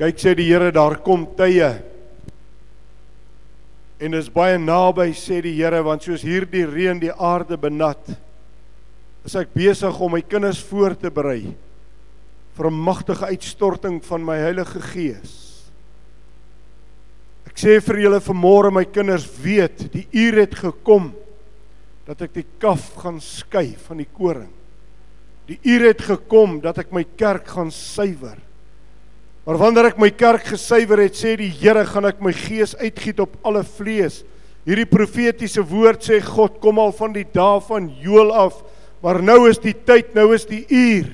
Kyk sê die Here daar kom tye. En is baie naby sê die Here want soos hierdie reën die aarde benat, is ek besig om my kinders voor te berei vir 'n magtige uitstorting van my Heilige Gees. Ek sê vir julle vanmôre my kinders weet, die uur het gekom dat ek die kaf gaan skei van die koring. Die uur het gekom dat ek my kerk gaan suiwer. Maar wanneer ek my kerk gesuiwer het, sê die Here, gaan ek my gees uitgiet op alle vlees. Hierdie profetiese woord sê God kom al van die dae van Joël af, maar nou is die tyd, nou is die uur.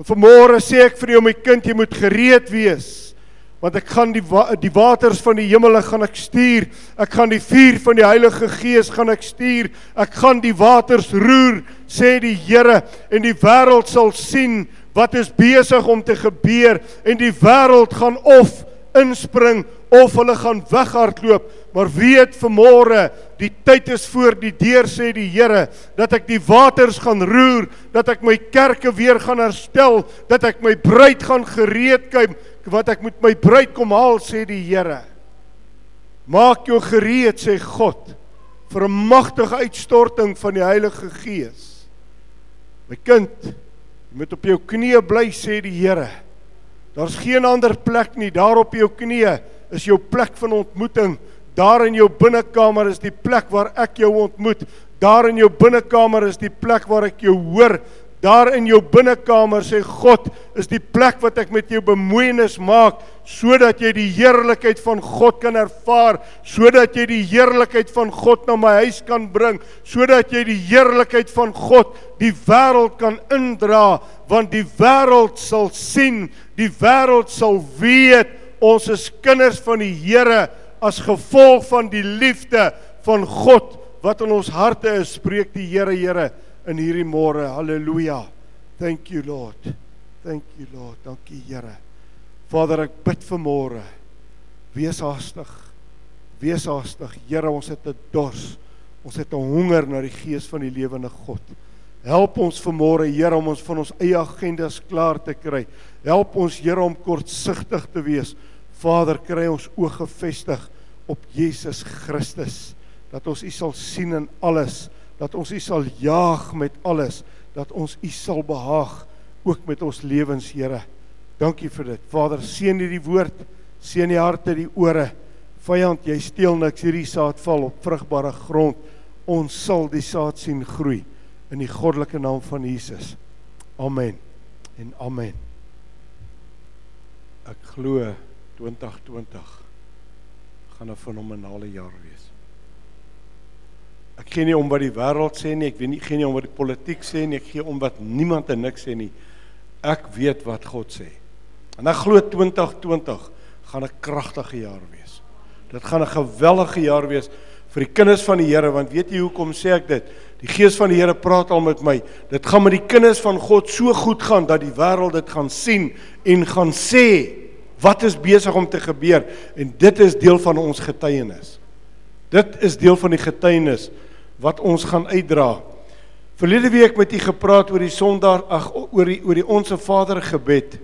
En vanmôre sê ek vir jou my kind, jy moet gereed wees. Want ek gaan die wa die waters van die hemele gaan ek stuur. Ek gaan die vuur van die Heilige Gees gaan ek stuur. Ek gaan die waters roer, sê die Here, en die wêreld sal sien wat is besig om te gebeur? En die wêreld gaan of inspring of hulle gaan weghardloop. Maar weet vanmôre die tyd is voor die deur sê die Here dat ek die waters gaan roer dat ek my kerke weer gaan herstel dat ek my bruid gaan gereed kyk wat ek met my bruid kom haal sê die Here. Maak jou gereed sê God vir 'n magtige uitstorting van die Heilige Gees. My kind Jy moet op jou knieë bly sê die Here. Daar's geen ander plek nie. Daar op jou knieë is jou plek van ontmoeting. Daar in jou binnekamer is die plek waar ek jou ontmoet. Daar in jou binnekamer is die plek waar ek jou hoor. Daar in jou binnekamer sê God, is die plek wat ek met jou bemoeienis maak sodat jy die heerlikheid van God kan ervaar, sodat jy die heerlikheid van God na my huis kan bring, sodat jy die heerlikheid van God die wêreld kan indra, want die wêreld sal sien, die wêreld sal weet ons is kinders van die Here as gevolg van die liefde van God wat in ons harte is, spreek die Here, Here in hierdie môre. Halleluja. Thank you Lord. Thank you Lord. Dankie Here. Vader, ek bid vir môre. Wees haastig. Wees haastig. Here, ons het 'n dors. Ons het 'n honger na die gees van die lewende God. Help ons vanmôre, Here, om ons van ons eie agendas klaar te kry. Help ons, Here, om kortsigtig te wees. Vader, kry ons oë gefestig op Jesus Christus dat ons U sal sien in alles dat ons U sal jaag met alles, dat ons U sal behaag ook met ons lewens, Here. Dankie vir dit. Vader, seën hierdie woord, seën die harte, die ore. Vyand, jy steel niks, hierdie saad val op vrugbare grond. Ons sal die saad sien groei in die goddelike naam van Jesus. Amen. En amen. Ek glo 2020 gaan 'n fenominale jaar wees. Ek gee nie om wat die wêreld sê nie, ek weet nie gee nie om wat die politiek sê nie, ek gee om wat niemand en niks sê nie. Ek weet wat God sê. En ek glo 2020 gaan 'n kragtige jaar wees. Dit gaan 'n geweldige jaar wees vir die kinders van die Here want weet jy hoekom sê ek dit? Die gees van die Here praat al met my. Dit gaan met die kinders van God so goed gaan dat die wêreld dit gaan sien en gaan sê wat is besig om te gebeur en dit is deel van ons getuienis. Dit is deel van die getuienis wat ons gaan uitdra. Verlede week met u gepraat oor die Sondag ag oor die oor die onsse Vader gebed.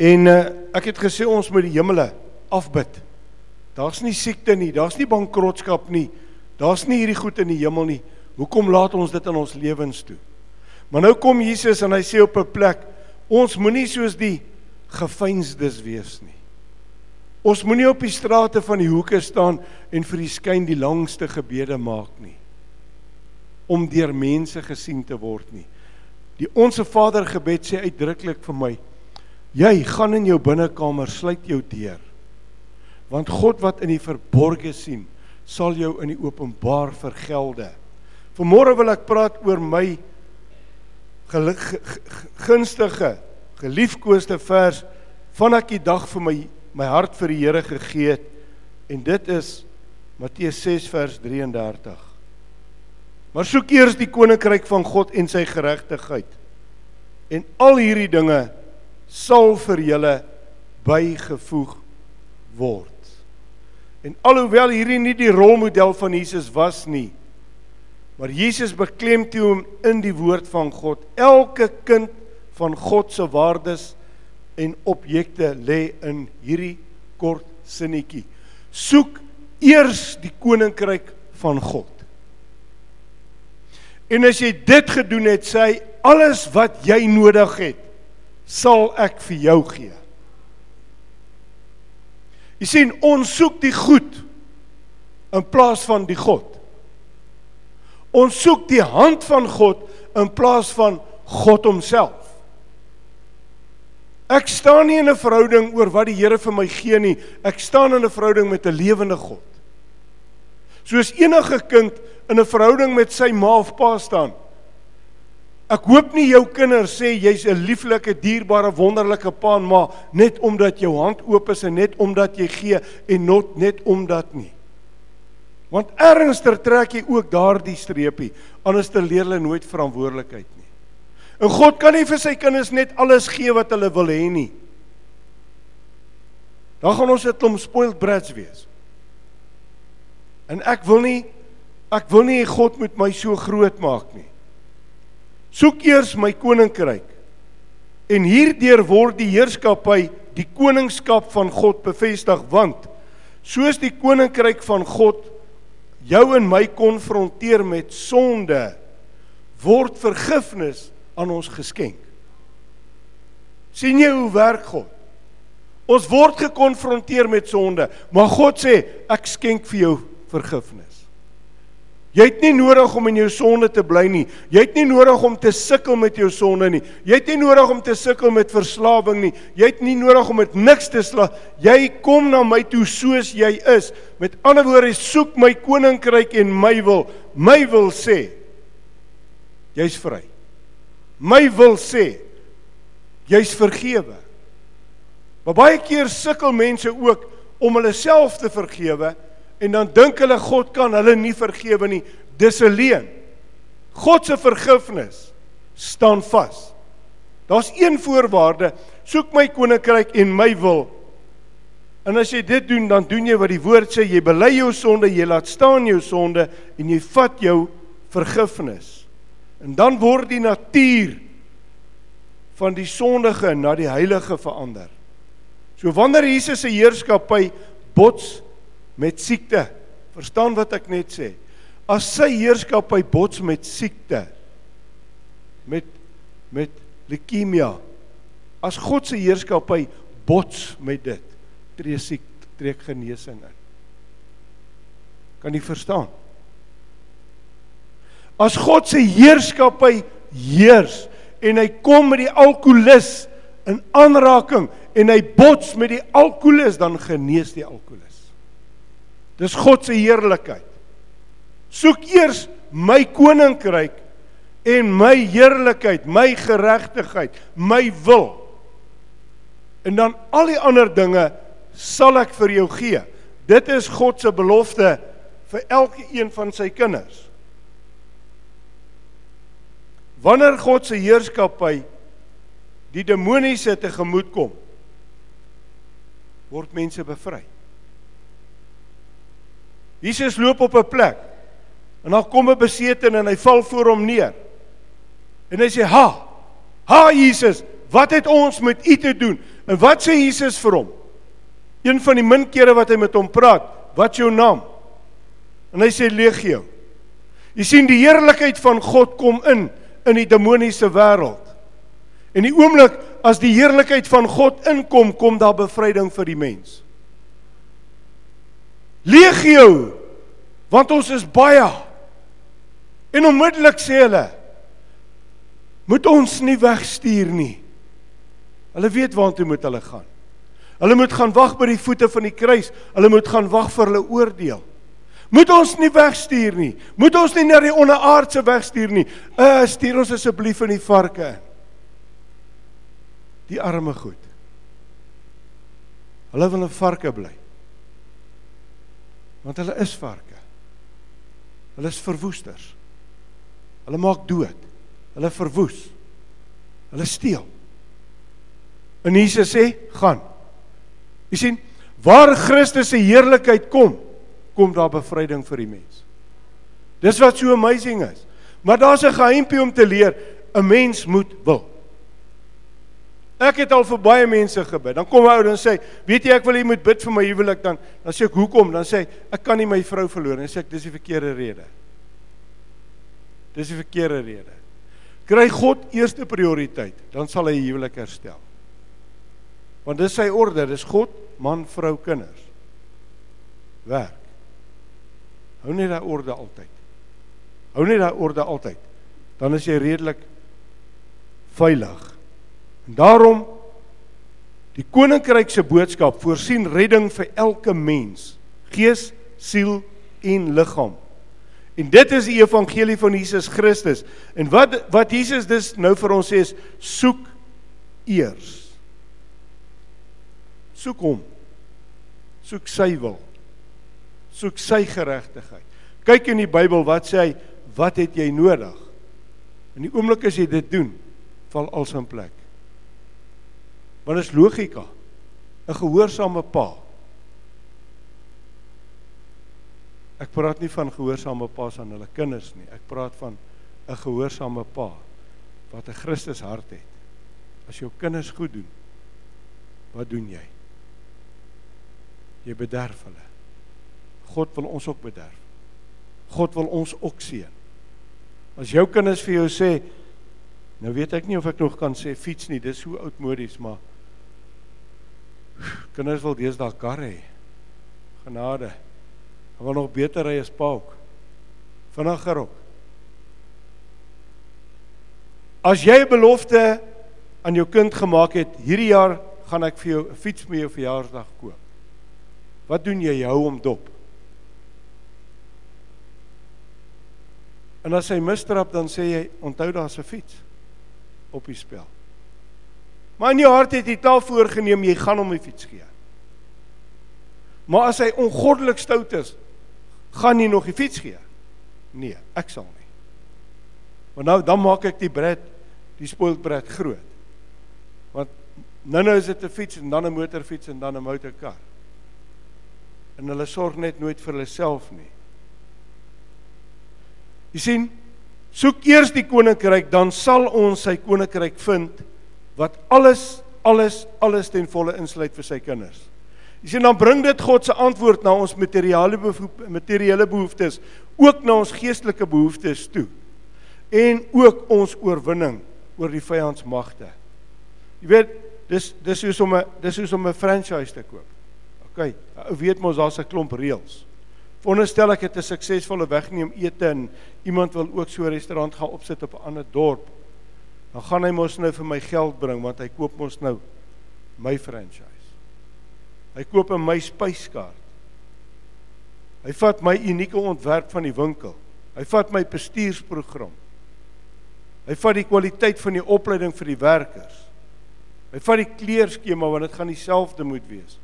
En uh, ek het gesê ons moet die hemele afbid. Daar's nie siekte nie, daar's nie bankrotskap nie. Daar's nie hierdie goed in die hemel nie. Hoekom laat ons dit in ons lewens toe? Maar nou kom Jesus en hy sê op 'n plek, ons moenie soos die gefeinsdes wees nie. Ons moenie op die strate van die hoeke staan en vir die skyn die langste gebede maak nie om deur mense gesien te word nie. Die onsse Vader gebed sê uitdruklik vir my: Jy gaan in jou binnekamer, sluit jou deur. Want God wat in die verborge sien, sal jou in die openbaar vergelde. Vanmôre wil ek praat oor my geluk gunstige, geliefkoeste vers van ek die dag vir my my hart vir die Here gegee het en dit is Matteus 6 vers 33. Maar soek eers die koninkryk van God en sy geregtigheid en al hierdie dinge sal vir julle bygevoeg word. En alhoewel hierdie nie die rolmodel van Jesus was nie, maar Jesus beklemtoon in die woord van God elke kind van God se waardes en objekte lê in hierdie kort sinnetjie. Soek eers die koninkryk van God. En as jy dit gedoen het, sê hy alles wat jy nodig het, sal ek vir jou gee. Jy sien, ons soek die goed in plaas van die God. Ons soek die hand van God in plaas van God homself. Ek staan nie in 'n verhouding oor wat die Here vir my gee nie. Ek staan in 'n verhouding met 'n lewende God. Soos enige kind in 'n verhouding met sy ma of pa staan. Ek hoop nie jou kinders sê jy's 'n lieflike, dierbare, wonderlike pa en ma net omdat jou hand oop is en net omdat jy gee en not net omdat nie. Want ernstiger trek jy ook daardie streepie, anders te leer hulle nooit verantwoordelikheid nie. En God kan nie vir sy kinders net alles gee wat hulle wil hê nie. Dan gaan ons 'n klomp spoiled brats wees. En ek wil nie ek wil nie God moet my so groot maak nie. Soek eers my koninkryk. En hierdeur word die heerskappy, die koningskap van God bevestig want soos die koninkryk van God jou en my konfronteer met sonde word vergifnis aan ons geskenk. sien jy hoe werk God? Ons word gekonfronteer met sonde, maar God sê ek skenk vir jou vergifnis. Jy het nie nodig om in jou sonde te bly nie. Jy het nie nodig om te sukkel met jou sonde nie. Jy het nie nodig om te sukkel met verslawing nie. Jy het nie nodig om met niks te sla. Jy kom na my toe soos jy is. Met ander woorde, soek my koninkryk en my wil. My wil sê jy's vry my wil sê jy's vergewe. Maar baie keer sukkel mense ook om hulle self te vergewe en dan dink hulle God kan hulle nie vergewe nie. Dis 'n leuen. God se vergifnis staan vas. Daar's een voorwaarde: soek my koninkryk en my wil. En as jy dit doen, dan doen jy wat die woord sê, jy bely jou sonde, jy laat staan jou sonde en jy vat jou vergifnis. En dan word die natuur van die sondige na die heilige verander. So wanneer Jesus se heerskappy bots met siekte, verstaan wat ek net sê. As sy heerskappy bots met siekte met met leukemia. As God se heerskappy bots met dit, tree siek trek genesing in. Kan jy verstaan? As God se heerskappy heers en hy kom met die alkolikus in aanraking en hy bots met die alkolikus dan genees die alkolikus. Dis God se heerlikheid. Soek eers my koninkryk en my heerlikheid, my geregtigheid, my wil. En dan al die ander dinge sal ek vir jou gee. Dit is God se belofte vir elke een van sy kinders. Wanneer God se heerskappy die demoniese te gemoed kom, word mense bevry. Jesus loop op 'n plek en dan kom 'n beseten en hy val voor hom neer. En hy sê: "Ha! Ha Jesus, wat het ons met u te doen?" En wat sê Jesus vir hom? Een van die min kere wat hy met hom praat, "Wat is jou naam?" En hy sê: "Legio." Jy sien die heerlikheid van God kom in in die demoniese wêreld. En die oomblik as die heerlikheid van God inkom, kom daar bevryding vir die mens. Legio, want ons is baie. En onmiddellik sê hulle, moet ons nie wegstuur nie. Hulle weet waartoe moet hulle gaan. Hulle moet gaan wag by die voete van die kruis. Hulle moet gaan wag vir hulle oordeel. Moet ons nie wegstuur nie. Moet ons nie na die onderaardse wegstuur nie. Uh stuur ons asseblief in die varke. Die arme goed. Hulle wil in varke bly. Want hulle is varke. Hulle is verwoesters. Hulle maak dood. Hulle verwoes. Hulle steel. En Jesus sê, "Gaan." Jy sien, waar Christus se heerlikheid kom, kom daar bevryding vir die mens. Dis wat so amazing is. Maar daar's 'n geheimpie om te leer, 'n mens moet wil. Ek het al vir baie mense gebid. Dan kom 'n ou en sê, "Weet jy ek wil jy moet bid vir my huwelik dan." Dan sê ek, "Hoekom?" Dan sê hy, "Ek kan nie my vrou verloor nie." Dan sê ek, "Dis die verkeerde rede." Dis die verkeerde rede. Kry God eerste prioriteit, dan sal hy huwelik herstel. Want dis sy orde, dis God, man, vrou, kinders. Werk. Hou net daai orde altyd. Hou net daai orde altyd. Dan is jy redelik veilig. En daarom die koninkryk se boodskap voorsien redding vir elke mens, gees, siel en liggaam. En dit is die evangelie van Jesus Christus. En wat wat Jesus dus nou vir ons sê is soek eers. Soek hom. Soek sy wil. Soek sy geregtigheid. Kyk in die Bybel wat sê hy, wat het jy nodig? In die oomblik as jy dit doen, val alles in plek. Dit is logika. 'n Gehoorsame pa. Ek praat nie van gehoorsame pa's aan hulle kinders nie. Ek praat van 'n gehoorsame pa wat 'n Christus hart het. As jou kinders goed doen, wat doen jy? Jy bederf hulle. God wil ons ook bederf. God wil ons ook seën. As jou kinders vir jou sê, nou weet ek nie of ek nog kan sê fiets nie, dis so oudmodies, maar Kinders wil deesdae kar hê. Genade. Hulle wil nog beter ry as pauk. Vinniger op. As jy 'n belofte aan jou kind gemaak het, hierdie jaar gaan ek vir jou 'n fiets met jou verjaarsdag koop. Wat doen jy? Jy hou hom dop. En as hy misstrap dan sê jy onthou daar's 'n fiets op die spel. Maar in jou hart het jy taal voorgenem jy gaan hom 'n fiets gee. Maar as hy ongoddelik stout is, gaan jy nog die fiets gee? Nee, ek sal nie. Want nou dan maak ek die bred, die spoiled bred groot. Want nou nou is dit 'n fiets en dan 'n motorfiets en dan 'n motorkar. En hulle sorg net nooit vir hulle self nie. Jy sien, soek eers die koninkryk, dan sal ons sy koninkryk vind wat alles alles alles ten volle insluit vir sy kinders. Jy sien dan bring dit God se antwoord na ons materiële materiële behoeftes, ook na ons geestelike behoeftes toe. En ook ons oorwinning oor die vyandsmagte. Jy weet, dis dis soos om 'n dis soos om 'n franchise te koop. OK, ou weet mos daar's 'n klomp reëls. Veronderstel ek het 'n suksesvolle wegneem ete en iemand wil ook so 'n restaurant gaan opsit op 'n ander dorp dan gaan hy mos nou vir my geld bring want hy koop mos nou my franchise. Hy koop 'n my spyskaart. Hy vat my unieke ontwerp van die winkel. Hy vat my bestuursprogram. Hy vat die kwaliteit van die opleiding vir die werkers. Hy vat die kleurskema want dit gaan dieselfde moet wees.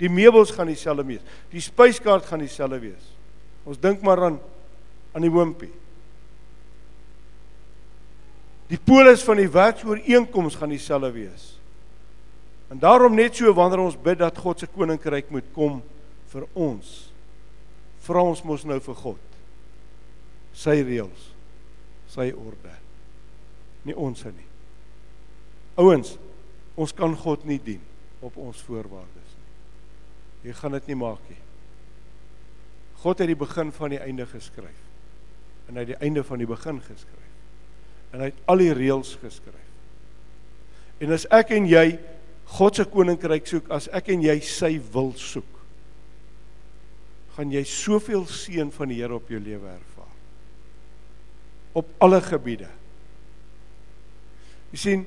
Die meubels gaan dieselfde wees. Die spyskaart gaan dieselfde wees. Ons dink maar aan aan die hoompie. Die polis van die werksooreenkoms gaan dieselfde wees. En daarom net so wanneer ons bid dat God se koninkryk moet kom vir ons, vra ons mos nou vir God sy reëls, sy orde. Nie ons nie. Ouens, ons kan God nie dien op ons voorwaardes. Jy gaan dit nie maak nie. God het die begin van die einde geskryf en hy het die einde van die begin geskryf en hy het al die reëls geskryf. En as ek en jy God se koninkryk soek, as ek en jy sy wil soek, gaan jy soveel seën van die Here op jou lewe ervaar. Op alle gebiede. Jy sien,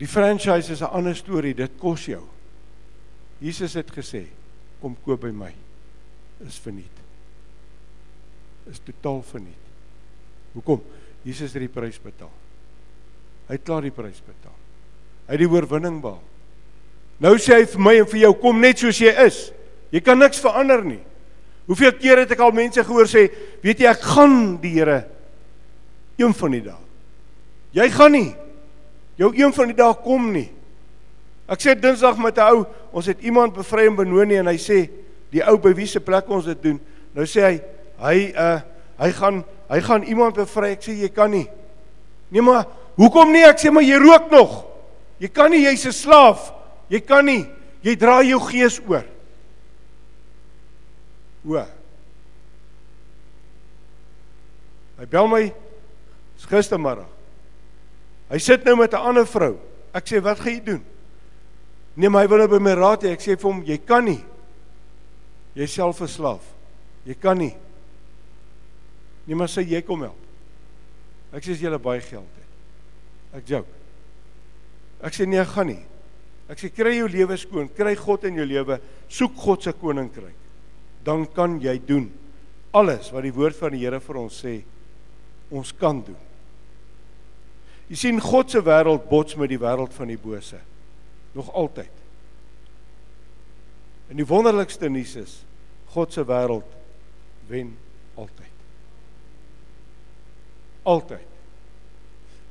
die franchise is 'n ander storie, dit kos jou. Jesus het gesê, kom koop by my. Is verniet. Is totaal verniet. Hoekom? Jesus het die prys betaal. Hy het klaar die prys betaal. Hy het die oorwinning behaal. Nou sê hy vir my en vir jou kom net soos jy is. Jy kan niks verander nie. Hoeveel keer het ek al mense gehoor sê, weet jy ek gaan die Here een van die dae. Jy gaan nie. Jou een van die dae kom nie. Ek sê Dinsdag met 'n ou, ons het iemand bevry in Benoni en hy sê die ou by wie se plek ons dit doen. Nou sê hy hy uh hy gaan Hy gaan iemand bevry. Ek sê jy kan nie. Nee maar hoekom nie? Ek sê maar jy rook nog. Jy kan nie jy's 'n slaaf. Jy kan nie. Jy dra jou gees oor. O. Hy bel my gistermiddag. Hy sit nou met 'n ander vrou. Ek sê, "Wat gaan jy doen?" Nee, maar hy wil nou by my raad hê. Ek sê vir hom, "Jy kan nie. Jy self 'n slaaf. Jy kan nie." Nee, maar sê jy kom help. Ek sê jy het baie geld het. Ek joke. Ek sê nee, ek gaan nie. Ek sê kry jou lewe skoon, kry God in jou lewe, soek God se koninkryk. Dan kan jy doen alles wat die woord van die Here vir ons sê ons kan doen. Jy sien God se wêreld bots met die wêreld van die bose. Nog altyd. En die wonderlikste nuus is God se wêreld wen altyd. Altyd.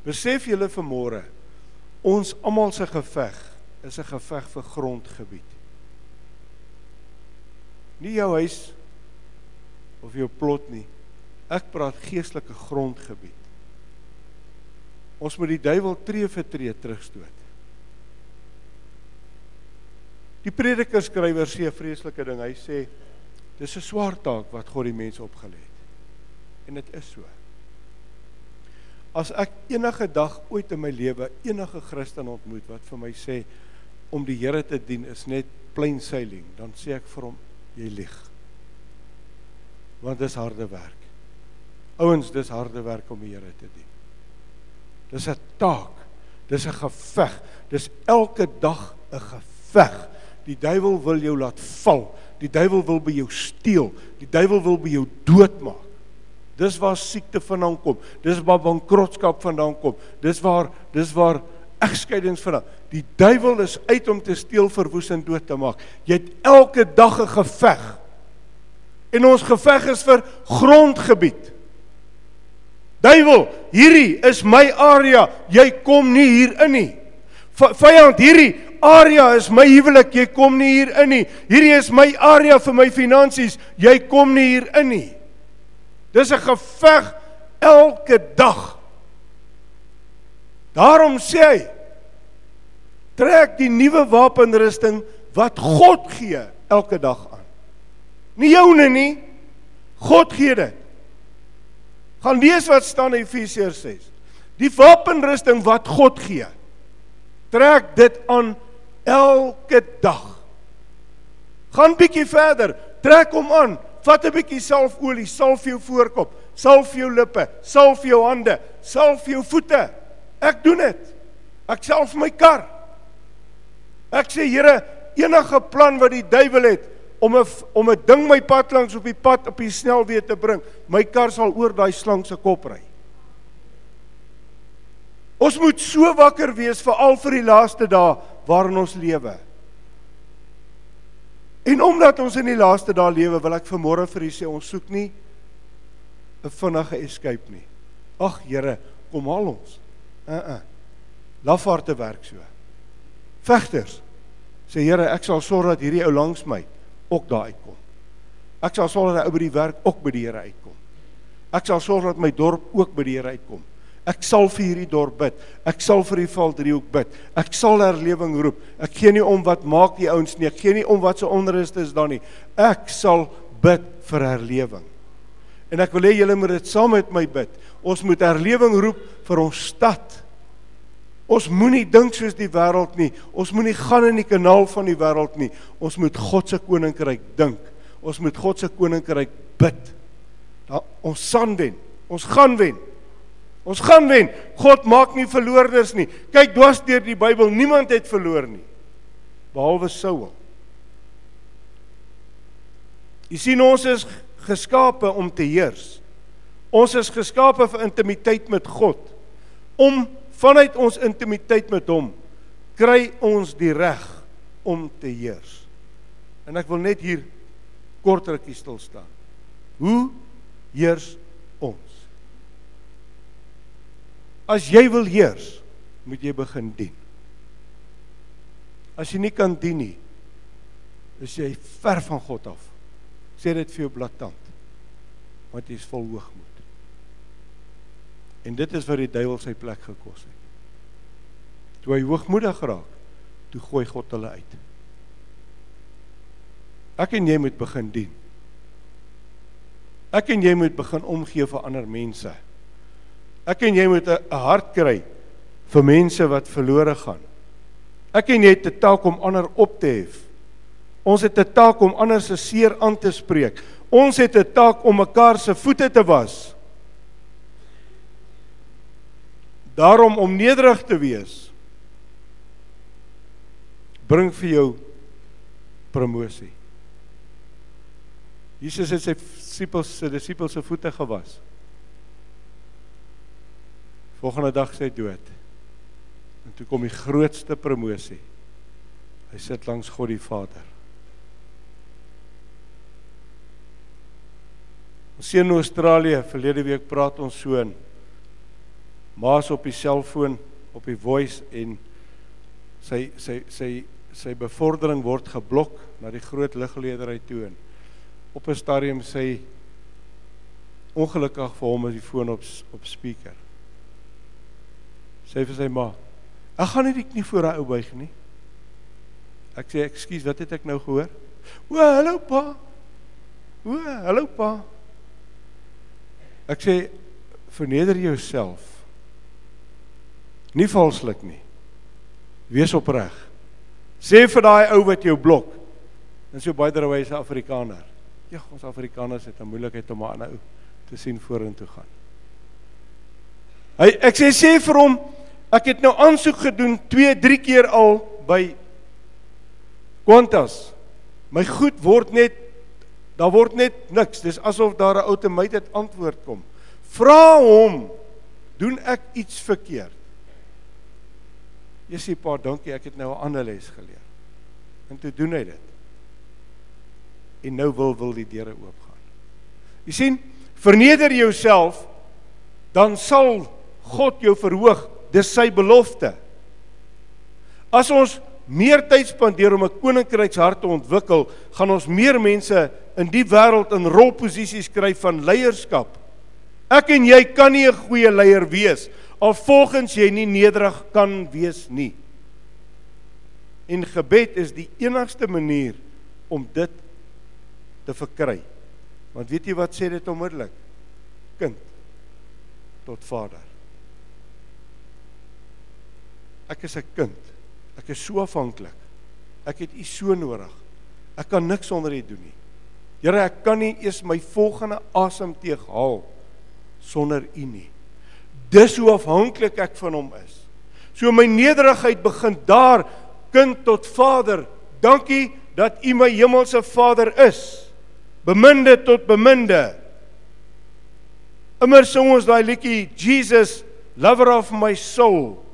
Besef julle vanmôre ons almal se geveg is 'n geveg vir grondgebied. Nie jou huis of jou plot nie. Ek praat geestelike grondgebied. Ons moet die duiwel tree vir tree terugstoot. Die prediker skrywer sê 'n vreeslike ding. Hy sê dis 'n swaar taak wat God die mense opgelê het. En dit is so. As ek enige dag ooit in my lewe enige Christen ontmoet wat vir my sê om die Here te dien is net plain sailing, dan sê ek vir hom jy lieg. Want dis harde werk. Ouens, dis harde werk om die Here te dien. Dis 'n taak. Dis 'n geveg. Dis elke dag 'n geveg. Die duiwel wil jou laat val. Die duiwel wil by jou steel. Die duiwel wil by jou doodmaak. Dis waar siekte vandaan kom. Dis waar bankrotskap vandaan kom. Dis waar dis waar egskeidings vandaan. Die duiwel is uit om te steel, verwoes en dood te maak. Jy het elke dag 'n geveg. En ons geveg is vir grondgebied. Duiwel, hierdie is my area. Jy kom nie hier in nie. Vyand, hierdie area is my huwelik. Jy kom nie hier in nie. Hierdie is my area vir my finansies. Jy kom nie hier in nie. Dis 'n geveg elke dag. Daarom sê hy trek die nuwe wapenrusting wat God gee elke dag aan. Nie joune nie. God gee dit. Gaan lees wat staan in Efesiërs 6. Die wapenrusting wat God gee. Trek dit aan elke dag. Gaan bietjie verder, trek hom aan. Vat 'n bietjie salfolie, salf jou voorkop, salf jou lippe, salf jou hande, salf jou voete. Ek doen dit. Ek salf my kar. Ek sê Here, enige plan wat die duiwel het, om 'n om 'n ding my pad langs op die pad op die snelweë te bring. My kar sal oor daai slang se kop ry. Ons moet so wakker wees vir al vir die laaste dae waarin ons lewe. En omdat ons in die laaste dae lewe, wil ek vanmôre vir u sê ons soek nie 'n vinnige escape nie. Ag Here, kom haal ons. Uh uh. Lafaarte werk so. Vegters sê Here, ek sal sorg dat hierdie ou langs my ook daar uitkom. Ek sal sorg dat hy by die werk ook by die Here uitkom. Ek sal sorg dat my dorp ook by die Here uitkom. Ek sal vir hierdie dorp bid. Ek sal vir die Valdriehoek bid. Ek sal herlewing roep. Ek gee nie om wat maak die ouens nie. Ek gee nie om wat se onrus is daar nie. Ek sal bid vir herlewing. En ek wil hê julle moet dit saam met my bid. Ons moet herlewing roep vir ons stad. Ons moenie dink soos die wêreld nie. Ons moenie gaan in die kanaal van die wêreld nie. Ons moet God se koninkryk dink. Ons moet God se koninkryk bid. Da ons gaan wen. Ons gaan wen. Ons gaan wen. God maak nie verloorders nie. Kyk dwars deur die Bybel, niemand het verloor nie behalwe Saul. Jy sien ons is geskape om te heers. Ons is geskape vir intimiteit met God. Om vanuit ons intimiteit met hom kry ons die reg om te heers. En ek wil net hier kort rukkie stil staan. Hoe heers ons? As jy wil heers, moet jy begin dien. As jy nie kan dien nie, is jy ver van God af. Sê dit vir jou blaatant. Want jy is vol hoogmoed. En dit is wat die duiwel sy plek gekos het. Toe hy hoogmoedig raak, toe gooi God hulle uit. Ek en jy moet begin dien. Ek en jy moet begin omgee vir ander mense. Ek en jy moet 'n hart kry vir mense wat verlore gaan. Ek en jy het 'n taak om ander op te hef. Ons het 'n taak om ander se seer aan te spreek. Ons het 'n taak om mekaar se voete te was. Daarom om nederig te wees bring vir jou promosie. Jesus het sy disippels se disippels se voete gewas. Volgende dag sy dood. En toe kom die grootste promosie. Hy sit langs God die Vader. Ons sien in Australië verlede week praat ons so in maas op die selfoon op die voice en sy sy sy sy bevordering word geblok na die groot ligledery toe en op 'n stadium sê ongelukkig vir hom is die foon op op speaker. Sê vir sy ma: "Ek gaan nie die knie voor daai ou buig nie." Ek sê: "Ekskuus, wat het ek nou gehoor?" "O, hallo pa." "O, hallo pa." Ek sê: "Verneder jouself. Nie valslik nie. Wees opreg. Sê vir daai ou wat jou blok. En so baie derwyse is 'n Afrikaner. Ja, ons Afrikaners het 'n moeilikheid om 'n ander ou te sien vorentoe gaan. Hy ek sê sê vir hom, ek het nou aansoek gedoen 2, 3 keer al by Qantas. My goed word net daar word net niks. Dis asof daar 'n outomated antwoord kom. Vra hom, doen ek iets verkeerd? Sê pa, dankie, ek het nou 'n ander les geleer. En toe doen hy dit. En nou wil wil die deure oopgaan. Jy sien, verneder jouself dan sal God jou verhoog. Dis sy belofte. As ons meer tyd spandeer om 'n koninkrykshart te ontwikkel, gaan ons meer mense in die wêreld in rolposisies kry van leierskap. Ek en jy kan nie 'n goeie leier wees al volgens jy nie nederig kan wees nie. En gebed is die enigste manier om dit te verkry. Want weet jy wat sê dit onmiddellik? Kind tot Vader. Ek is 'n kind. Ek is so afhanklik. Ek het U so nodig. Ek kan niks sonder U doen nie. Here, ek kan nie eers my volgende asemteug haal sonder U nie. Dis hoe afhanklik ek van hom is. So my nederigheid begin daar, kind tot Vader. Dankie dat U my hemelse Vader is. Beminde tot beminde. Immer sing ons daai liedjie Jesus, lover of my soul.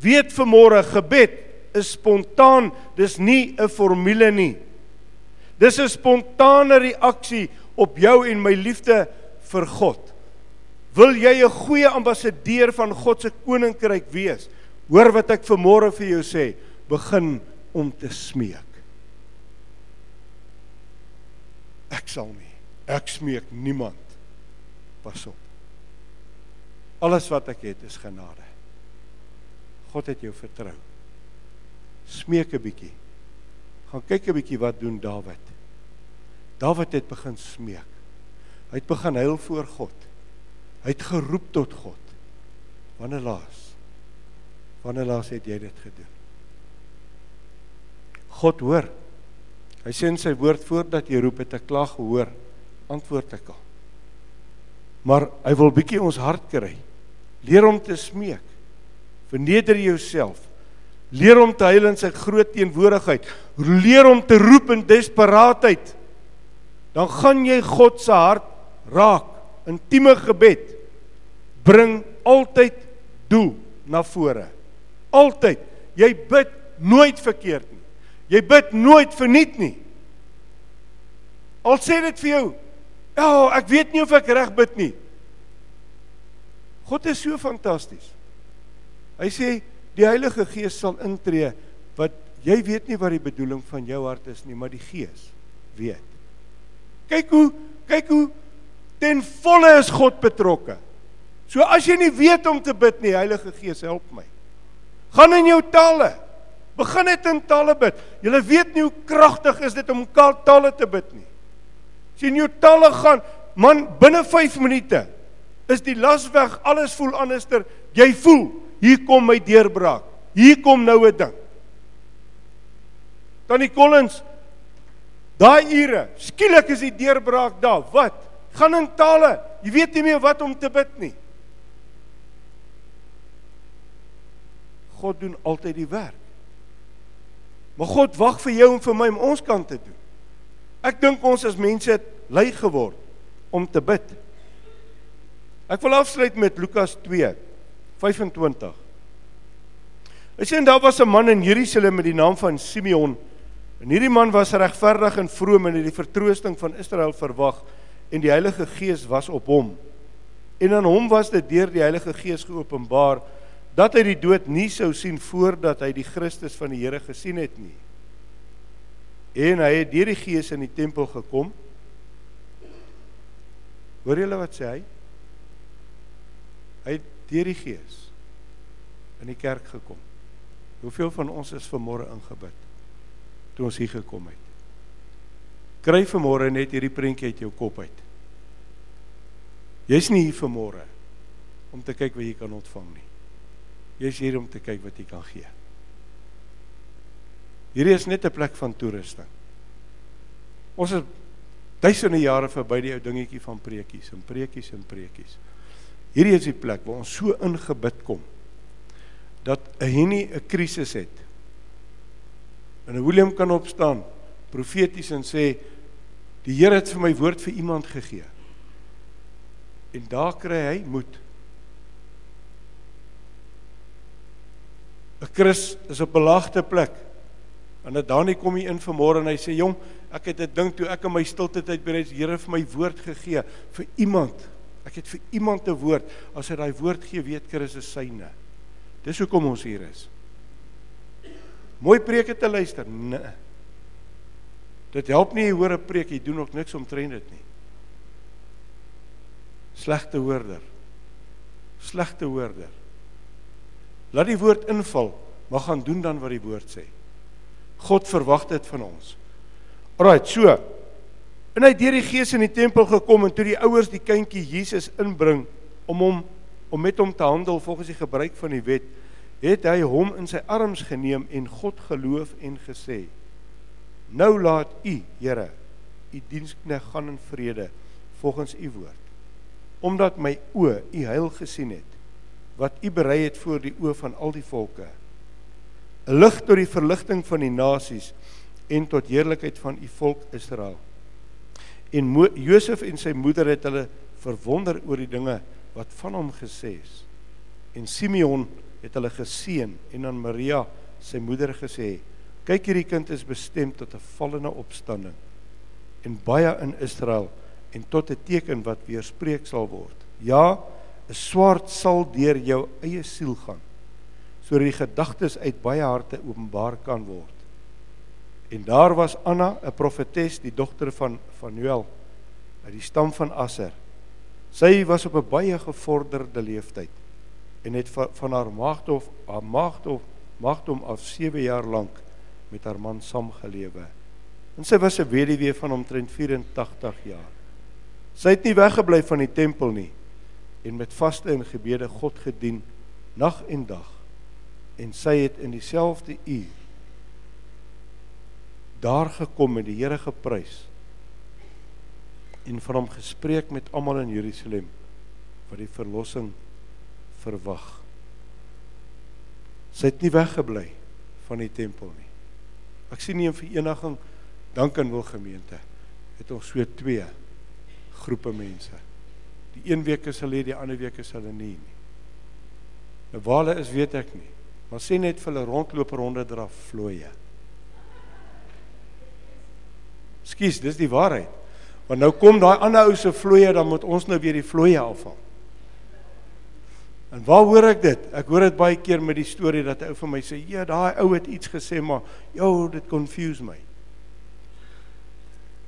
Weet vanmôre gebed is spontaan, dis nie 'n formule nie. Dis 'n spontane reaksie op jou en my liefde vir God. Wil jy 'n goeie ambassadeur van God se koninkryk wees? Hoor wat ek vanmôre vir jou sê, begin om te smeek. Ek sal nie. Ek smeek niemand. Pas op. Alles wat ek het is genade. God het jou vertrou. Smeek 'n bietjie. Gaan kyk 'n bietjie wat doen Dawid. Dawid het begin smeek. Hy het begin huil voor God. Hy het geroep tot God. Wanneer laas? Wanneer laas het jy dit gedoen? God hoor. Hy sê in sy woord voordat jy roep het ek klaar gehoor. Antwoord ek al. Maar hy wil bietjie ons hart kry. Leer hom te smeek. Verneder jouself. Leer hom te huil in sy groot teenwoordigheid. Leer hom te roep in desperaatheid. Dan gaan jy God se hart raak intieme gebed bring altyd doel na vore. Altyd. Jy bid nooit verkeerd nie. Jy bid nooit verniet nie. Al sê dit vir jou, "Ja, oh, ek weet nie of ek reg bid nie." God is so fantasties. Hy sê die Heilige Gees sal intree wat jy weet nie wat die bedoeling van jou hart is nie, maar die Gees weet. Kyk hoe kyk hoe ten volle is God betrokke. So as jy nie weet om te bid nie, Heilige Gees, help my. Gaan in jou tale. Begin net in tale bid. Jy weet nie hoe kragtig is dit om tale te bid nie. As jy in jou tale gaan, man, binne 5 minute is die las weg, alles voel anderster. Jy voel, hier kom my deurbraak. Hier kom nou 'n ding. Tannie Collins, daai ure, skielik is die deurbraak daar. Wat? Gaan in tale. Jy weet nie meer wat om te bid nie. God doen altyd die werk. Maar God wag vir jou en vir my om ons kant te doen. Ek dink ons as mense het lui geword om te bid. Ek wil afsluit met Lukas 2:25. Hy sê daar was 'n man in Jerusalem met die naam van Simeon. En hierdie man was regverdig en vroom en het die vertroosting van Israel verwag en die Heilige Gees was op hom. En aan hom was dit deur die Heilige Gees geopenbaar dat hy die dood nie sou sien voordat hy die Christus van die Here gesien het nie. En hy het deur die Gees in die tempel gekom. Hoor julle wat sê hy? Hy het deur die Gees in die kerk gekom. Hoeveel van ons is vanmôre ingebid toe ons hier gekom het? Kry vanmôre net hierdie prentjie uit jou kop uit. Jy's nie hier vanmôre om te kyk wat jy kan ontvang nie. Jy's hier om te kyk wat jy kan gee. Hierdie is net 'n plek van toerusting. Ons is duisende jare verby die ou dingetjie van preekies en preekies en preekies. Hierdie is die plek waar ons so ingebid kom dat 'n Henny 'n krisis het. En 'n William kan opstaan profeties en sê die Here het vir my woord vir iemand gegee. En daar kry hy moed. 'n Chris is op 'n laagte plek. En dan Dani kom hier in vanmôre en hy sê jong, ek het 'n ding toe ek in my stilte tyd bereid die Here vir my woord gegee vir iemand. Ek het vir iemand 'n woord. As hy daai woord gee, weet Chris is syne. Dis hoekom ons hier is. Mooi preke te luister. Nee. Dit help nie jy hoor 'n preek, jy doen ook niks omtrent dit nie. Slegte hoorder. Slegte hoorder. Laat die woord inval, maar gaan doen dan wat die woord sê. God verwag dit van ons. Alraai, so. En hy het deur die Gees in die tempel gekom en toe die ouers die kindjie Jesus inbring om hom om met hom te handel volgens die gebruik van die wet, het hy hom in sy arms geneem en God geloof en gesê: Nou laat u, Here, u dienskneg gaan in vrede volgens u woord. Omdat my oë u heil gesien het wat u berei het voor die oë van al die volke. 'n Lig tot die verligting van die nasies en tot heerlikheid van u volk Israel. En Mo Josef en sy moeder het hulle verwonder oor die dinge wat van hom gesê is. En Simeon het hulle geseën en aan Maria, sy moeder gesê: "Kyk hierdie kind is bestem tot 'n vallende opstanding en baie in Israel en tot 'n teken wat weerspreek sal word. Ja, 'n swaard sal deur jou eie siel gaan sodat die gedagtes uit baie harte openbaar kan word." En daar was Anna, 'n profetes, die dogter van Fanuel uit die stam van Aser. Sy was op 'n baie gevorderde leeftyd en het van haar maagdof haar maagdof maagdom af 7 jaar lank met haar man saamgelewe. En sy was 'n weduwee van omtrent 84 jaar. Sy het nie weggebly van die tempel nie en met vaste en gebede God gedien nag en dag. En sy het in dieselfde uur daar gekom en die Here geprys en van hom gespreek met almal in Jerusalem wat die verlossing verwag. Sy het nie weggebly van die tempel nie. Ek sien nie 'n vereniging Dankin wil gemeente het ons so twee groepe mense. Die een week is hulle die ander week is hulle nie nie. Nou waar hulle is, weet ek nie. Maar sien net vir hulle rondloop ronde draf vloeie. Skus, dis die waarheid. Want nou kom daai ander ou se vloeie, dan moet ons nou weer die vloeie afhaal. En waar hoor ek dit? Ek hoor dit baie keer met die storie dat 'n ou vir my sê, "Ja, daai ou het iets gesê, maar jou dit confuse my."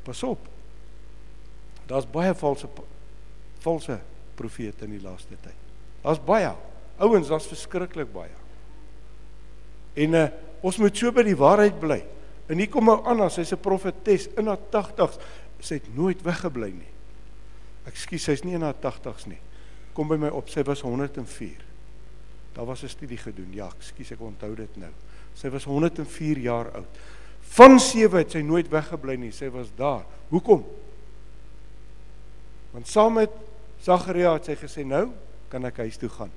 Pas op. Daar's baie valse valse profete in die laaste tyd. Daar's baie ouens, daar's verskriklik baie. En uh, ons moet so by die waarheid bly. En hier kom nou Anna, sy's 'n profetes in haar 80's. Sy het nooit weggebly nie. Ekskuus, sy's nie in haar 80's nie. Kom by my op, sy was 104. Daar was 'n studie gedoen. Ja, ekskuus, ek onthou dit nou. Sy was 104 jaar oud. Van 7 het sy nooit weggebly nie. Sy was daar. Hoekom? Want saam met Sagaria het sy gesê, "Nou kan ek huis toe gaan.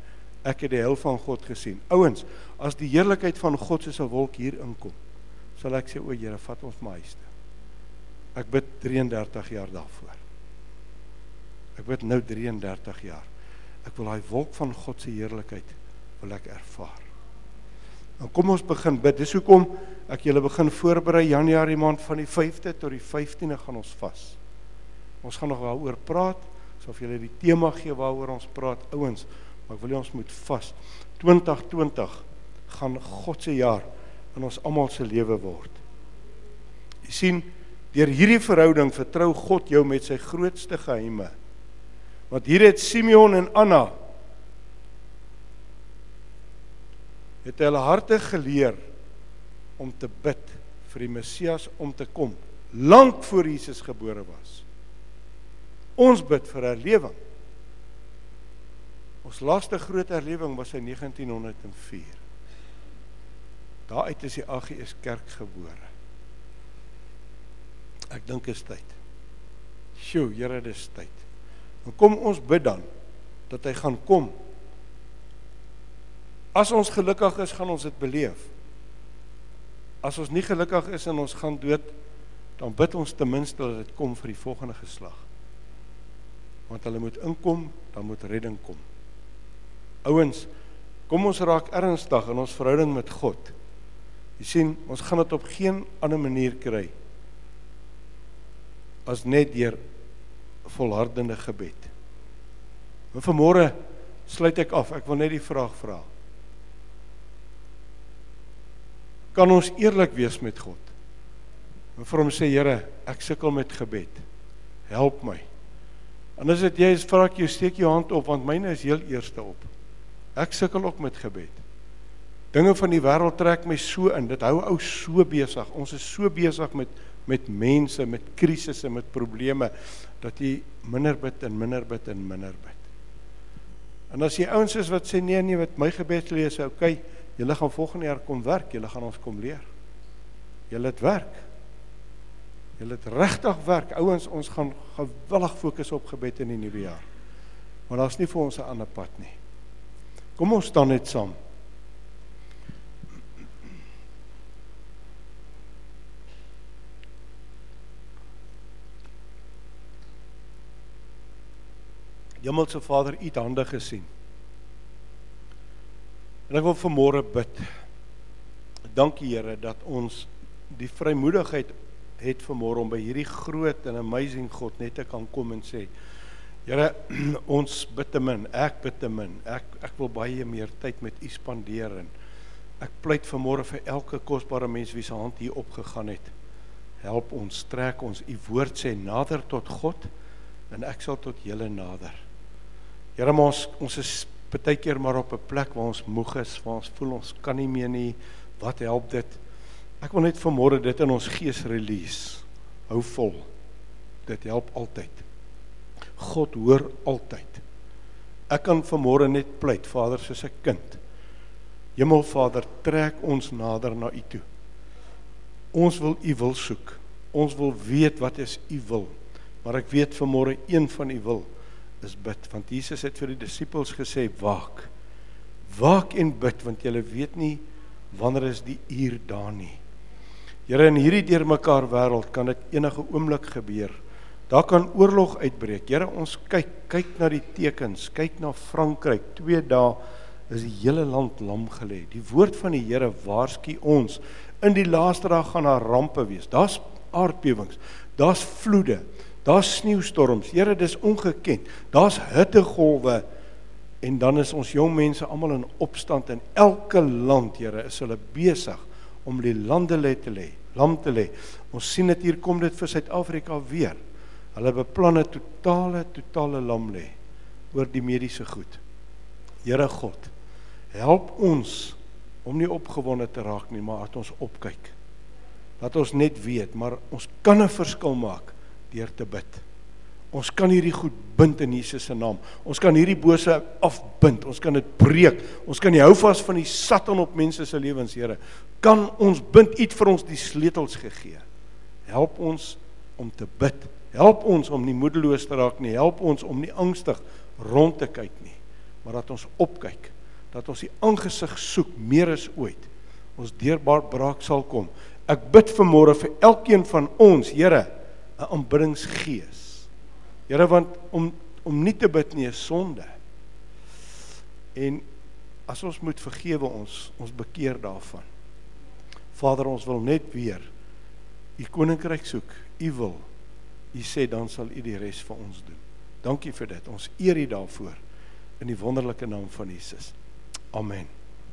Ek het die heil van God gesien." Ouens, as die heerlikheid van God soos 'n wolk hier inkom, sal ek sê, "O Here, vat ons maar huis toe." Ek bid 33 jaar daarvoor. Ek bid nou 33 jaar. Ek wil daai wolk van God se heerlikheid wil ek ervaar. Dan kom ons begin bid. Dis hoekom ek julle begin voorberei Januarie maand van die 5de tot die 15de gaan ons vas. Ons gaan nog daaroor praat. So of julle die tema gee waaroor ons praat, ouens, maar ek wil hê ons moet vas. 2020 gaan God se jaar in ons almal se lewe word. Jy sien, deur hierdie verhouding vertrou God jou met sy grootste geheime. Want hier het Simeon en Anna het hulle harte geleer om te bid vir die Messias om te kom lank voor Jesus gebore was. Ons bid vir herlewing. Ons laaste groot herlewing was in 1904. Daaruit is die AGS kerk gebore. Ek dink is tyd. Sjoe, Here, dis tyd. En kom ons bid dan dat hy gaan kom. As ons gelukkig is, gaan ons dit beleef. As ons nie gelukkig is en ons gaan dood, dan bid ons ten minste dat dit kom vir die volgende geslag. Want hulle moet inkom, dan moet redding kom. Ouens, kom ons raak ernstig in ons verhouding met God. Jy sien, ons gaan dit op geen ander manier kry as net deur volhardende gebed. En vanmôre sluit ek af. Ek wil net die vraag vra. Kan ons eerlik wees met God? En vir hom sê Here, ek sukkel met gebed. Help my. En as dit jy is, vra ek jou steek jou hand op want myne is heel eerste op. Ek sukkel ook met gebed. Dinge van die wêreld trek my so in. Dit hou ou so besig. Ons is so besig met met mense, met krisisse, met probleme dat jy minder bid en minder bid en minder bid. En as jy ouens is wat sê nee nee, wat my gebed lees, okay, julle gaan volgende jaar kom werk, julle gaan ons kom leer. Julle het werk. Julle het regtig werk. Ouens, ons gaan gewillig fokus op gebed in die nuwe jaar. Maar daar's nie vir ons 'n ander pad nie. Kom ons staan net saam. Hemelse Vader, U het hande gesien. En ek wil vanmôre bid. Dankie Here dat ons die vrymoedigheid het vanmôre om by hierdie groot en amazing God net te kan kom en sê Here, ons bid te min, ek bid te min. Ek ek wil baie meer tyd met U spandeer en ek pleit vanmôre vir elke kosbare mens wie se hand hier opgegaan het. Help ons, trek ons. U woord sê nader tot God en ek sal tot julle nader. Here ons ons is baie keer maar op 'n plek waar ons moeg is, waar ons voel ons kan nie meer nie. Wat help dit? Ek wil net vanmôre dit in ons gees release. Hou vol. Dit help altyd. God hoor altyd. Ek kan vanmôre net pleit, Vader, soos 'n kind. Hemelvader, trek ons nader na U toe. Ons wil U wil soek. Ons wil weet wat is U wil. Maar ek weet vanmôre een van U wil is bid want Jesus het vir die disippels gesê waak. Waak en bid want julle weet nie wanneer is die uur daar nie. Here in hierdie deurmekaar wêreld kan dit enige oomblik gebeur. Daar kan oorlog uitbreek. Here ons kyk kyk na die tekens. Kyk na Frankryk. 2 dae is die hele land lam gelê. Die woord van die Here waarsku ons. In die laaste dae gaan daar rampe wees. Daar's aardbewings. Daar's vloede Daar's sneeustorms. Here, dis ongekend. Daar's hittegolwe en dan is ons jong mense almal in opstand in elke land, Here, is hulle besig om die lande lê te lê, lam te lê. Ons sien dit hier kom dit vir Suid-Afrika weer. Hulle beplan 'n totale totale lam lê oor die mediese goed. Here God, help ons om nie opgewonde te raak nie, maar dat ons opkyk. Dat ons net weet, maar ons kan 'n verskil maak deur te bid. Ons kan hierdie goed bind in Jesus se naam. Ons kan hierdie bose afbind. Ons kan dit breek. Ons kan die hou vas van die satan op mense se lewens, Here. Kan ons bind iets vir ons die sleutels gegee. Help ons om te bid. Help ons om nie moedeloos te raak nie. Help ons om nie angstig rond te kyk nie, maar dat ons opkyk dat ons die aangesig soek meer as ooit. Ons deurbaar braak sal kom. Ek bid vanmôre vir elkeen van ons, Here, 'n aanbiddingsgees. Here, want om om nie te bid nie is sonde. En as ons moet vergewe ons, ons bekeer daarvan. Vader, ons wil net weer u koninkryk soek. U wil. U sê dan sal u die res vir ons doen. Dankie vir dit. Ons eer u daarvoor in die wonderlike naam van Jesus. Amen.